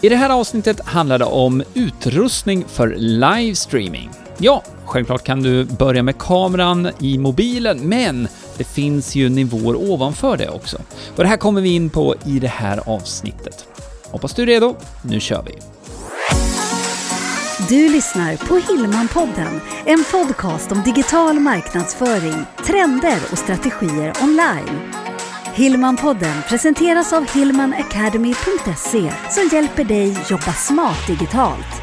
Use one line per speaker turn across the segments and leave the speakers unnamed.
I det här avsnittet handlar det om utrustning för livestreaming. Ja, självklart kan du börja med kameran i mobilen, men det finns ju nivåer ovanför det också. Och det här kommer vi in på i det här avsnittet. Hoppas du är redo. Nu kör vi!
Du lyssnar på Hillmanpodden, en podcast om digital marknadsföring, trender och strategier online. Hillmanpodden presenteras av hillmanacademy.se som hjälper dig jobba smart digitalt.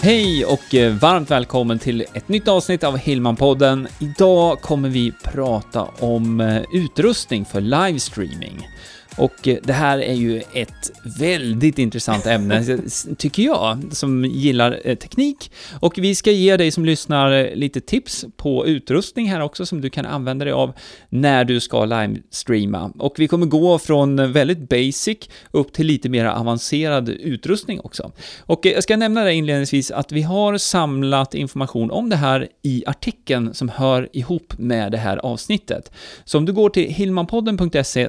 Hej och eh, varmt välkommen till ett nytt avsnitt av Hillmanpodden. Idag kommer vi prata om eh, utrustning för livestreaming. Och eh, det här är ju ett väldigt intressant ämne, tycker jag, som gillar eh, teknik. Och vi ska ge dig som lyssnar eh, lite tips på utrustning här också, som du kan använda dig av när du ska livestreama. Och vi kommer gå från väldigt basic upp till lite mer avancerad utrustning också. Och jag ska nämna det inledningsvis att vi har samlat information om det här i artikeln som hör ihop med det här avsnittet. Så om du går till hillmanpodden.se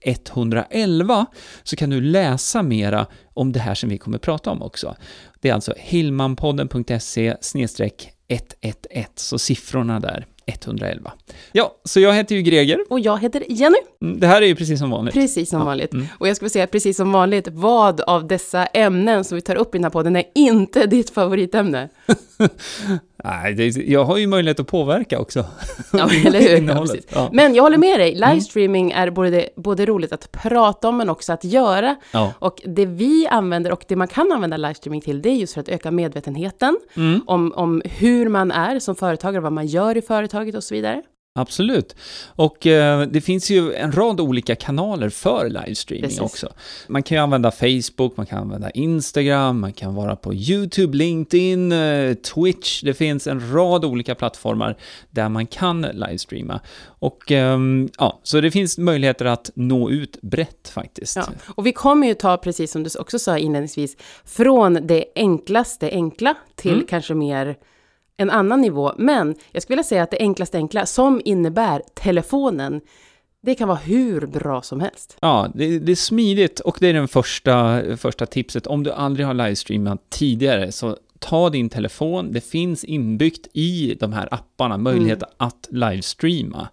100 111 så kan du läsa mera om det här som vi kommer prata om också. Det är alltså hillmanpodden.se 111, så siffrorna där. 111. Ja, så jag heter ju Greger.
Och jag heter Jenny.
Mm, det här är ju precis som vanligt.
Precis som ja. vanligt. Mm. Och jag skulle säga precis som vanligt, vad av dessa ämnen som vi tar upp i den här podden är inte ditt favoritämne?
Nej, det, jag har ju möjlighet att påverka också.
Ja, eller hur? Ja, Men jag håller med dig, mm. livestreaming är både, både roligt att prata om men också att göra. Ja. Och det vi använder och det man kan använda livestreaming till, det är just för att öka medvetenheten mm. om, om hur man är som företagare, vad man gör i företaget och så vidare.
Absolut. Och eh, det finns ju en rad olika kanaler för livestreaming Precis. också. Man kan ju använda Facebook, man kan använda Instagram, man kan vara på YouTube, LinkedIn, eh, Twitch. Det finns en rad olika plattformar där man kan livestreama. Och eh, ja, så det finns möjligheter att nå ut brett faktiskt. Ja.
Och vi kommer ju ta, precis som du också sa inledningsvis, från det enklaste enkla till mm. kanske mer en annan nivå. Men jag skulle vilja säga att det enklaste enkla, som innebär telefonen, det kan vara hur bra som helst.
Ja, det, det är smidigt och det är den första, första tipset. Om du aldrig har livestreamat tidigare, så ta din telefon. Det finns inbyggt i de här apparna möjlighet mm. att livestreama.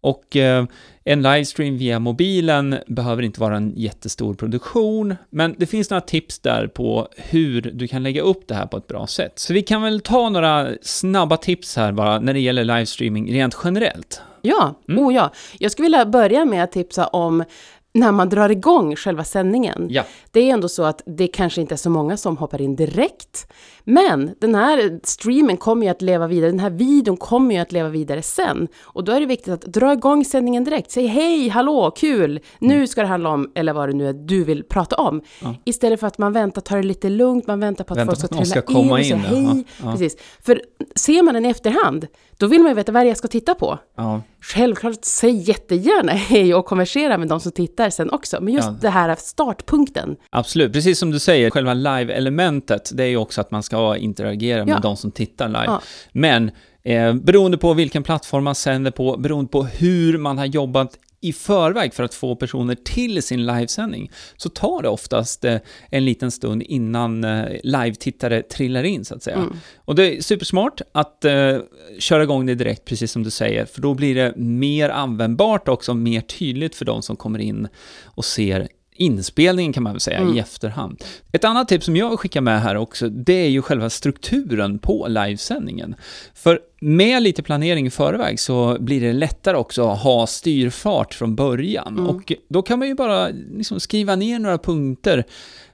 Och eh, en livestream via mobilen behöver inte vara en jättestor produktion, men det finns några tips där på hur du kan lägga upp det här på ett bra sätt. Så vi kan väl ta några snabba tips här bara när det gäller livestreaming rent generellt.
Ja, mm. oh ja. Jag skulle vilja börja med att tipsa om när man drar igång själva sändningen. Ja. Det är ändå så att det kanske inte är så många som hoppar in direkt. Men den här streamen kommer ju att leva vidare, den här videon kommer ju att leva vidare sen. Och då är det viktigt att dra igång sändningen direkt. Säg hej, hallå, kul, nu mm. ska det handla om, eller vad det nu är du vill prata om. Ja. Istället för att man väntar, tar det lite lugnt, man väntar på att väntar folk ska, trilla ska in och säga hej. Ja. Precis. För ser man den i efterhand, då vill man ju veta vad jag ska titta på. Ja. Självklart, säg jättegärna hej och konversera med de som tittar sen också. Men just ja. det här startpunkten.
Absolut, precis som du säger, själva live-elementet, det är ju också att man ska interagera med de som tittar live. Men Eh, beroende på vilken plattform man sänder på, beroende på hur man har jobbat i förväg för att få personer till sin livesändning, så tar det oftast eh, en liten stund innan eh, live-tittare trillar in, så att säga. Mm. Och det är supersmart att eh, köra igång det direkt, precis som du säger, för då blir det mer användbart också, mer tydligt för de som kommer in och ser inspelningen kan man väl säga, mm. i efterhand. Ett annat tips som jag skickar med här också, det är ju själva strukturen på livesändningen. För med lite planering i förväg så blir det lättare också att ha styrfart från början. Mm. Och då kan man ju bara liksom skriva ner några punkter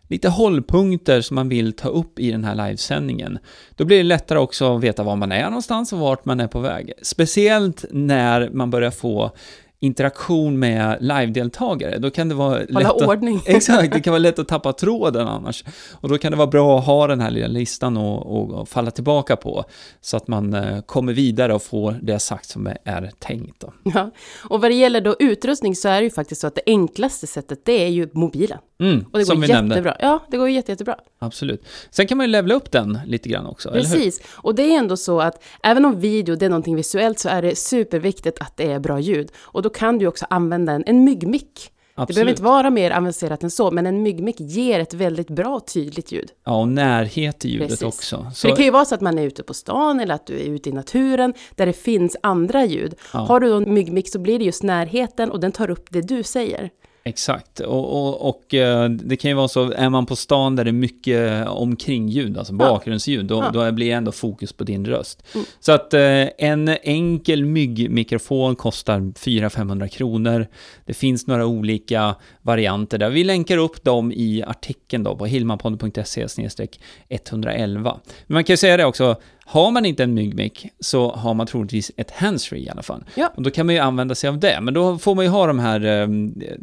lite hållpunkter som man vill ta upp i den här livesändningen. Då blir det lättare också att veta var man är någonstans och vart man är på väg. Speciellt när man börjar få interaktion med live-deltagare, då kan det vara
Hålla lätt att, ordning.
Exakt, det kan vara lätt att tappa tråden annars. Och då kan det vara bra att ha den här lilla listan och, och, falla tillbaka på, så att man eh, kommer vidare och får det sagt som är, är tänkt. Då.
Ja, och vad det gäller då utrustning så är det ju faktiskt så att det enklaste sättet, det är ju mobilen. Mm, och det går jättebra. Nämnde. Ja, det går jätte, jättebra.
Absolut. Sen kan man ju levla upp den lite grann också,
Precis. Och det är ändå så att även om video, det är någonting visuellt, så är det superviktigt att det är bra ljud. Och då kan du också använda en, en myggmick Absolut. Det behöver inte vara mer avancerat än så, men en myggmick ger ett väldigt bra tydligt ljud.
Ja, och närhet till ljudet Precis. också.
Så... För det kan ju vara så att man är ute på stan eller att du är ute i naturen där det finns andra ljud. Ja. Har du en myggmick så blir det just närheten och den tar upp det du säger.
Exakt, och, och, och, eh, det kan ju vara så, är man på stan där det är mycket omkringljud, alltså bakgrundsljud, då, då blir ändå fokus på din röst. Mm. Så att eh, en enkel myggmikrofon kostar 400-500 kronor. Det finns några olika varianter där. Vi länkar upp dem i artikeln då på hillmanpodden.se 111. Men man kan ju säga det också, har man inte en myggmick så har man troligtvis ett handsfree i alla fall. Ja. Och då kan man ju använda sig av det, men då får man ju ha de här eh,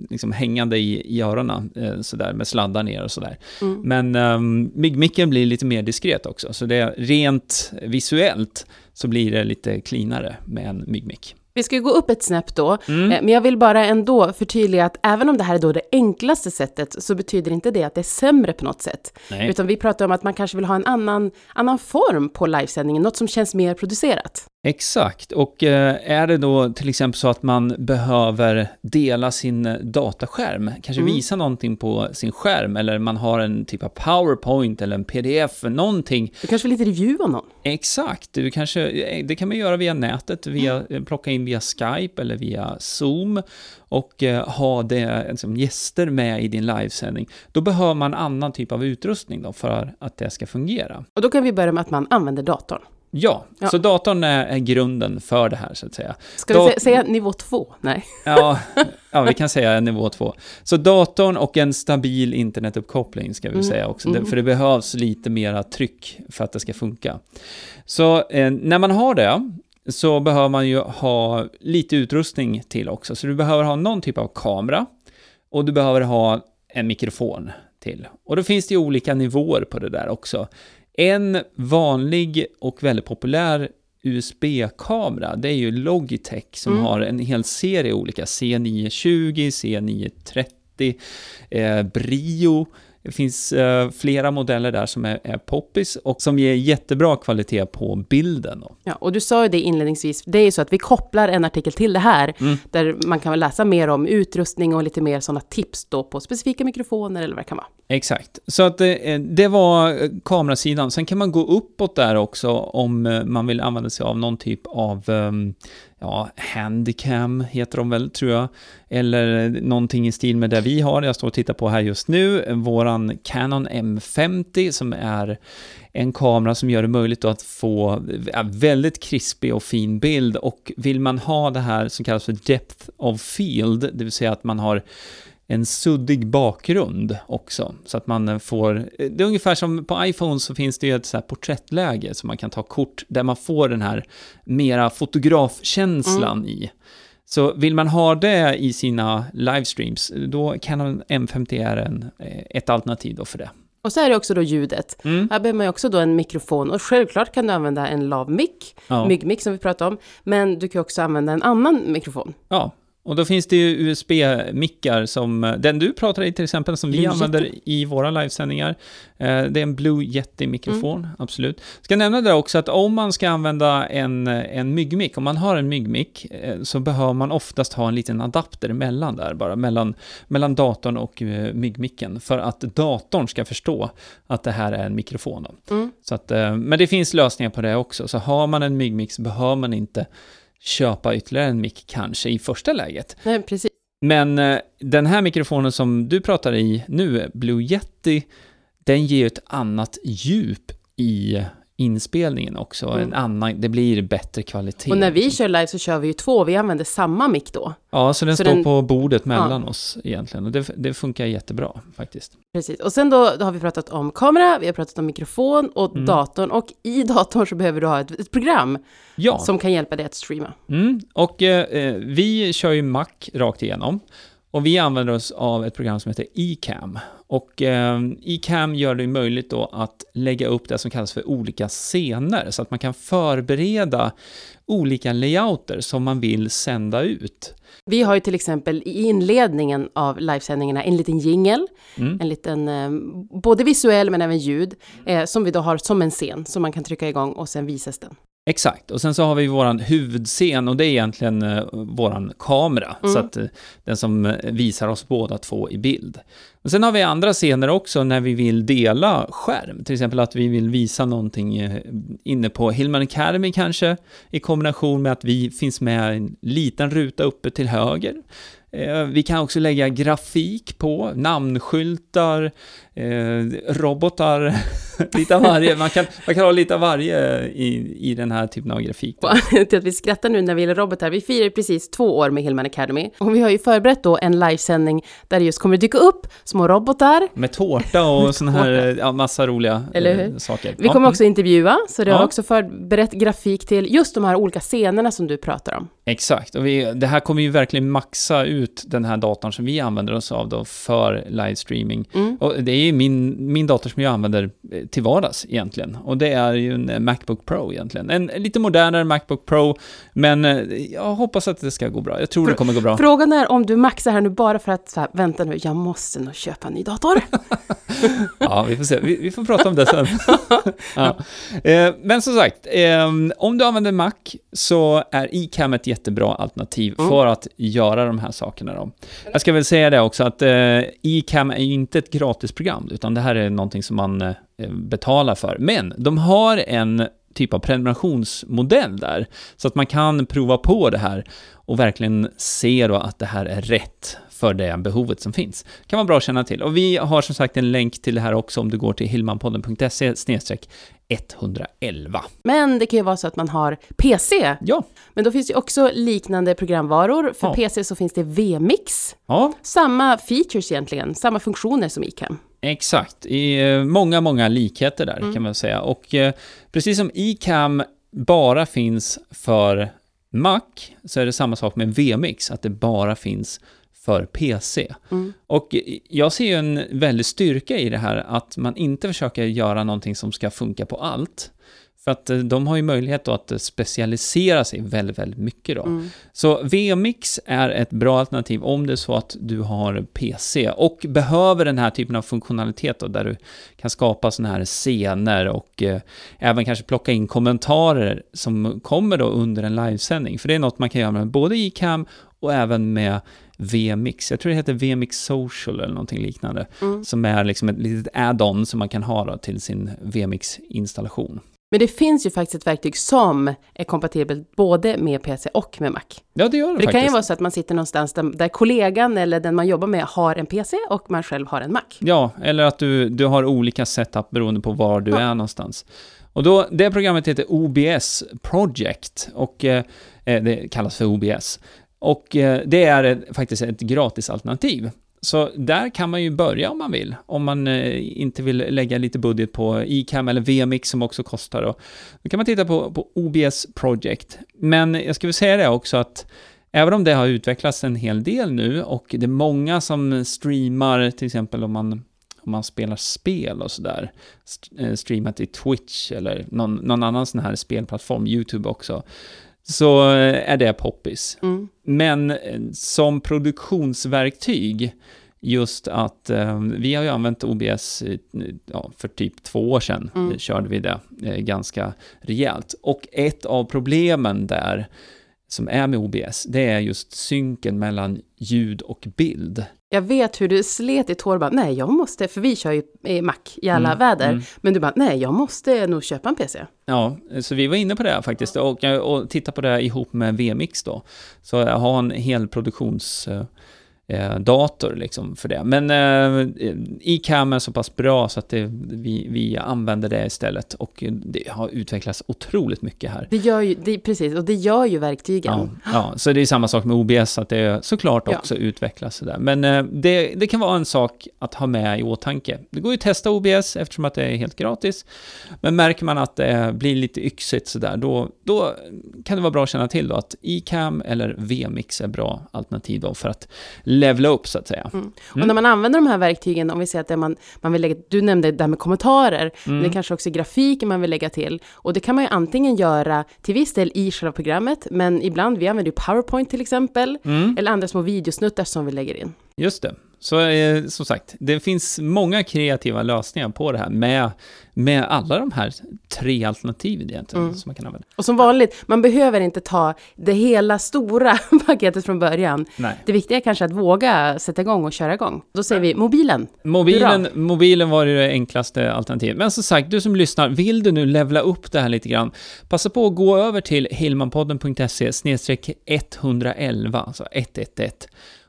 liksom hängande i, i öronen eh, sådär med sladdar ner och sådär. Mm. Men um, myggmicken blir lite mer diskret också, så det är rent visuellt så blir det lite cleanare med en myggmick.
Vi ska ju gå upp ett snäpp då, mm. Eh, men jag vill bara ändå förtydliga att även om det här är då det enklaste sättet, så betyder inte det att det är sämre på något sätt. Nej. Utan vi pratar om att man kanske vill ha en annan, annan form på livesändningen, något som känns mer producerat.
Exakt, och eh, är det då till exempel så att man behöver dela sin dataskärm, kanske mm. visa någonting på sin skärm, eller man har en typ av powerpoint eller en pdf, någonting.
Du kanske vill lite reviewa någon?
Exakt, du kanske, eh, det kan man göra via nätet, via, mm. Eh, plocka in via Skype eller via Zoom och ha det, liksom, gäster med i din livesändning. Då behöver man annan typ av utrustning då för att det ska fungera.
Och då kan vi börja med att man använder datorn.
Ja, ja, så datorn är, är, grunden för det här så att säga.
Ska Dat vi säga nivå två? Nej.
Ja, ja, vi kan säga nivå två. Så datorn och en stabil internetuppkoppling ska vi mm. säga också, mm. för det behövs lite mera tryck för att det ska funka. Så eh, när man har det, så behöver man ju ha lite utrustning till också. Så du behöver ha någon typ av kamera och du behöver ha en mikrofon till. Och då finns det ju olika nivåer på det där också. En vanlig och väldigt populär USB-kamera, det är ju Logitech som mm. har en hel serie olika, C920, C930, eh, Brio, det finns eh, flera modeller där som är, är poppis och som ger jättebra kvalitet på bilden. Då.
Ja, och du sa ju det inledningsvis, det är ju så att vi kopplar en artikel till det här, mm. där man kan läsa mer om utrustning och lite mer sådana tips då på specifika mikrofoner eller vad det kan vara.
Exakt, så att det, eh, det var eh, kamerasidan. Sen kan man gå uppåt där också om man vill använda sig av någon typ av um, ja, Handicam heter de väl, tror jag. Eller någonting i stil med det vi har, jag står och tittar på här just nu, våran Canon M50 som är en kamera som gör det möjligt att få väldigt krispig och fin bild. Och vill man ha det här som kallas för depth of field, det vill säga att man har en suddig bakgrund också. Så att man får, det är ungefär som på iPhone så finns det ju ett så här porträttläge som man kan ta kort där man får den här mera fotografkänslan mm. i. Så vill man ha det i sina livestreams, då kan en M50 är en, ett alternativ då för det.
Och så är det också då ljudet. Mm. Här behöver man ju också då en mikrofon. Och självklart kan du använda en lav mick, ja. myggmick som vi pratade om. Men du kan också använda en annan mikrofon.
Ja, och då finns det ju USB-mickar som, den du pratar i till exempel, som vi använder i våra livesändningar. Eh, det är en Blue Yeti-mikrofon, mm. absolut. Ska nämna det också att om man ska använda en, en myggmick, om man har en myggmick, eh, så behöver man oftast ha en liten adapter emellan där bara, mellan, mellan datorn och eh, myggmicken, för att datorn ska förstå att det här är en mikrofon. Mm. Så att, men det finns lösningar på det också, så har man en myggmick så behöver man inte köpa ytterligare en mick kanske i första läget.
Nej, precis.
Men eh, den här mikrofonen som du pratar i nu, Blue Yeti, den ger ju ett annat djup i inspelningen också. Mm. En annan, det blir bättre kvalitet.
Och när vi kör live så kör vi ju två, vi använder samma mick då.
Ja, så den så står den, på bordet mellan ja. oss egentligen. Och det, det, funkar jättebra faktiskt.
Precis, och sen då, då, har vi pratat om kamera, vi har pratat om mikrofon och mm. datorn. Och i datorn så behöver du ha ett, ett program ja. som kan hjälpa dig att streama.
Mm. Och eh, vi kör ju Mac rakt igenom. Och vi använder oss av ett program som heter eCam. Och eh, eCam gör det möjligt då att lägga upp det som kallas för olika scener, så att man kan förbereda olika layouter som man vill sända ut.
Vi har ju till exempel i inledningen av livesändningarna en liten jingel, mm. en liten, eh, både visuell men även ljud, eh, som vi då har som en scen som man kan trycka igång och sen visas den.
Exakt, och sen så har vi våran huvudscen och det är egentligen uh, våran kamera, mm. så att uh, den som uh, visar oss båda två i bild. Men sen har vi andra scener också när vi vill dela skärm, till exempel att vi vill visa någonting uh, inne på Hillman Academy kanske, i kombination med att vi finns med en liten ruta uppe till höger. Vi kan också lägga grafik på, namnskyltar, eh, robotar, lite av varje. Man kan, man kan ha lite av varje i, i den här typen av grafik.
Till att vi skrattar nu när vi gillar robotar. Vi firar precis två år med Hillman Academy. Och vi har ju förberett då en livesändning där det just kommer dyka upp små robotar.
Med tårta och sådana här, ja, massa roliga? Eh, saker.
Vi kommer också intervjua, så det ja. har också förberett grafik till just de här olika scenerna som du pratar om.
Exakt, och vi, det här kommer ju verkligen maxa ut den här datorn som vi använder oss av då för livestreaming. Mm. Och det är ju min, min dator som jag använder eh, till vardags egentligen. Och det är ju en eh, Macbook Pro egentligen. En lite modernare Macbook Pro, men eh, jag hoppas att det ska gå bra. Jag tror det kommer gå bra.
Frågan är om du maxar här nu bara för att, så här, vänta nu, jag måste nog köpa en ny dator.
ja, vi får se. Vi, vi får prata om det sen. ja. Men som sagt, om du använder Mac så är iCam ett jättebra alternativ mm. för att göra de här sakerna. Då. Jag ska väl säga det också att eh, iCam är ju inte ett gratisprogram utan det här är någonting som man eh, betalar för. Men de har en typ av prenumerationsmodell där, så att man kan prova på det här och verkligen se då att det här är rätt för det behovet som finns. Det kan vara bra att känna till. Och vi har som sagt en länk till det här också om du går till hillmanpodden.se 111.
Men det kan ju vara så att man har PC.
Ja.
Men då finns det också liknande programvaror. För ja. PC så finns det VMix. Ja. Samma features egentligen, samma funktioner som iCam.
Exakt, i eh, många, många likheter där mm. kan man säga. Och eh, precis som iCam bara finns för Mac, så är det samma sak med VMix, att det bara finns för PC. Mm. Och jag ser ju en väldig styrka i det här, att man inte försöker göra någonting som ska funka på allt, för att eh, de har ju möjlighet att specialisera sig väldigt, väldigt mycket då. Mm. Så VMix är ett bra alternativ om det är så att du har PC och behöver den här typen av funktionalitet då, där du kan skapa sådana här scener och eh, även kanske plocka in kommentarer som kommer då under en livesändning. För det är något man kan göra med både iCam och även med VMix. Jag tror det heter VMix Social eller någonting liknande. Mm. Som är liksom ett litet add-on som man kan ha till sin VMix-installation.
Men det finns ju faktiskt ett verktyg som är kompatibelt både med PC och med Mac.
Ja, det gör det
För det
faktiskt.
kan ju vara så att man sitter någonstans där, där, kollegan eller den man jobbar med har en PC och man själv har en Mac.
Ja, eller att du, du har olika setup beroende på var du ja. är någonstans. Och då, det programmet heter OBS Project och eh, eh, det kallas för OBS. Och eh, det är faktiskt ett gratisalternativ. Så där kan man ju börja om man vill, om man eh, inte vill lägga lite budget på iCam eller VMix som också kostar. Då, då kan man titta på, på OBS Project. Men jag skulle säga det också att även om det har utvecklats en hel del nu och det är många som streamar, till exempel om man om man spelar spel och sådär, eh, streamat i Twitch eller någon, någon annan sån här spelplattform, YouTube också, så är det poppis. Mm. Men eh, som produktionsverktyg, just att eh, vi har ju använt OBS ja, för typ två år sedan, mm. körde vi det eh, ganska rejält. Och ett av problemen där, som är med OBS, det är just synken mellan ljud och bild.
Jag vet hur du slet i tår bara, nej jag måste, för vi kör ju Mac i alla mm, väder, mm. men du bara, nej jag måste nog köpa en PC.
Ja, så vi var inne på det faktiskt och, och titta på det ihop med VMix då. Så jag har en hel produktions eh, dator liksom för det. Men eh, iCam är så pass bra så att det, vi, vi använder det istället och det har utvecklats otroligt mycket här.
Det gör ju, det, precis, och det gör ju verktygen.
Ja, ja, så det är samma sak med OBS, att det såklart också ja. utvecklas sådär. Men eh, det, det kan vara en sak att ha med i åtanke. Det går ju att testa OBS eftersom att det är helt gratis. Men märker man att det blir lite yxigt sådär, då, då kan det vara bra att känna till då att iCam eller VMix är bra alternativ då för att levla upp så att säga. Mm.
Och mm. när man använder de här verktygen, om vi säger att det man, man vill lägga, du nämnde det här med kommentarer, mm. men det är kanske också grafik man vill lägga till. Och det kan man ju antingen göra till viss del i själva programmet, men ibland, vi använder ju PowerPoint till exempel, mm. eller andra små videosnuttar som vi lägger in.
Just det. Så eh, som sagt, det finns många kreativa lösningar på det här med, med alla de här tre alternativen egentligen mm. som man kan använda.
Och som vanligt, man behöver inte ta det hela stora paketet från början. Nej. Det viktiga är kanske att våga sätta igång och köra igång. Då säger vi mobilen.
Mobilen, mobilen var det enklaste alternativet. Men som sagt, du som lyssnar, vill du nu levla upp det här lite grann, passa på att gå över till hillmanpodden.se 111, alltså 111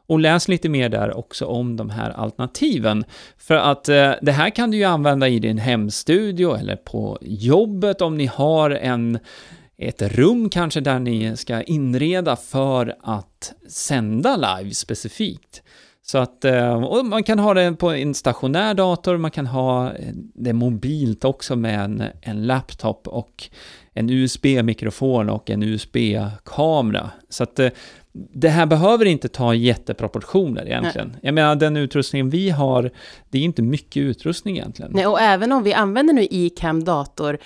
och läs lite mer där också om de här alternativen. För att eh, det här kan du ju använda i din hemstudio eller på jobbet om ni har en ett rum kanske där ni ska inreda för att sända live specifikt. Så att, eh, och man kan ha det på en stationär dator, man kan ha eh, det mobilt också med en, en laptop och en USB-mikrofon och en USB-kamera. Så att eh, det här behöver inte ta jätteproportioner egentligen. Nej. Jag menar, den utrustningen vi har, det är inte mycket utrustning egentligen.
Nej, och även om vi använder nu iCam dator,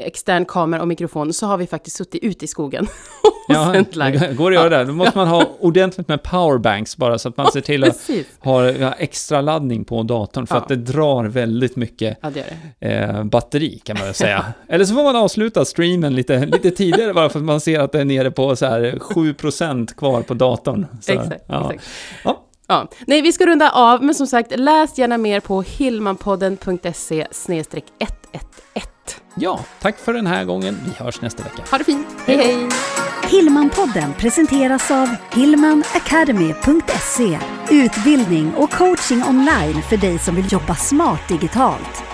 extern kamera och mikrofon, så har vi faktiskt suttit ute i skogen
ja, det går att göra det. Då måste man ha ordentligt med powerbanks bara så att man ser till att ha extra laddning på datorn för ja. att det drar väldigt mycket ja, det det. Eh, batteri kan man väl säga. Eller så får man avsluta streamen lite, lite tidigare bara för att man ser att det är nere på så här 7% kvar på datorn. Så,
exakt, ja. exakt. Ja. Nej, vi ska runda av, men som sagt, läs gärna mer på hillmanpodden.se 111.
Ja, tack för den här gången. Vi hörs nästa vecka.
Ha det fint. Hej, hej.
Hillmanpodden presenteras av hillmanacademy.se. Utbildning och coaching online för dig som vill jobba smart digitalt.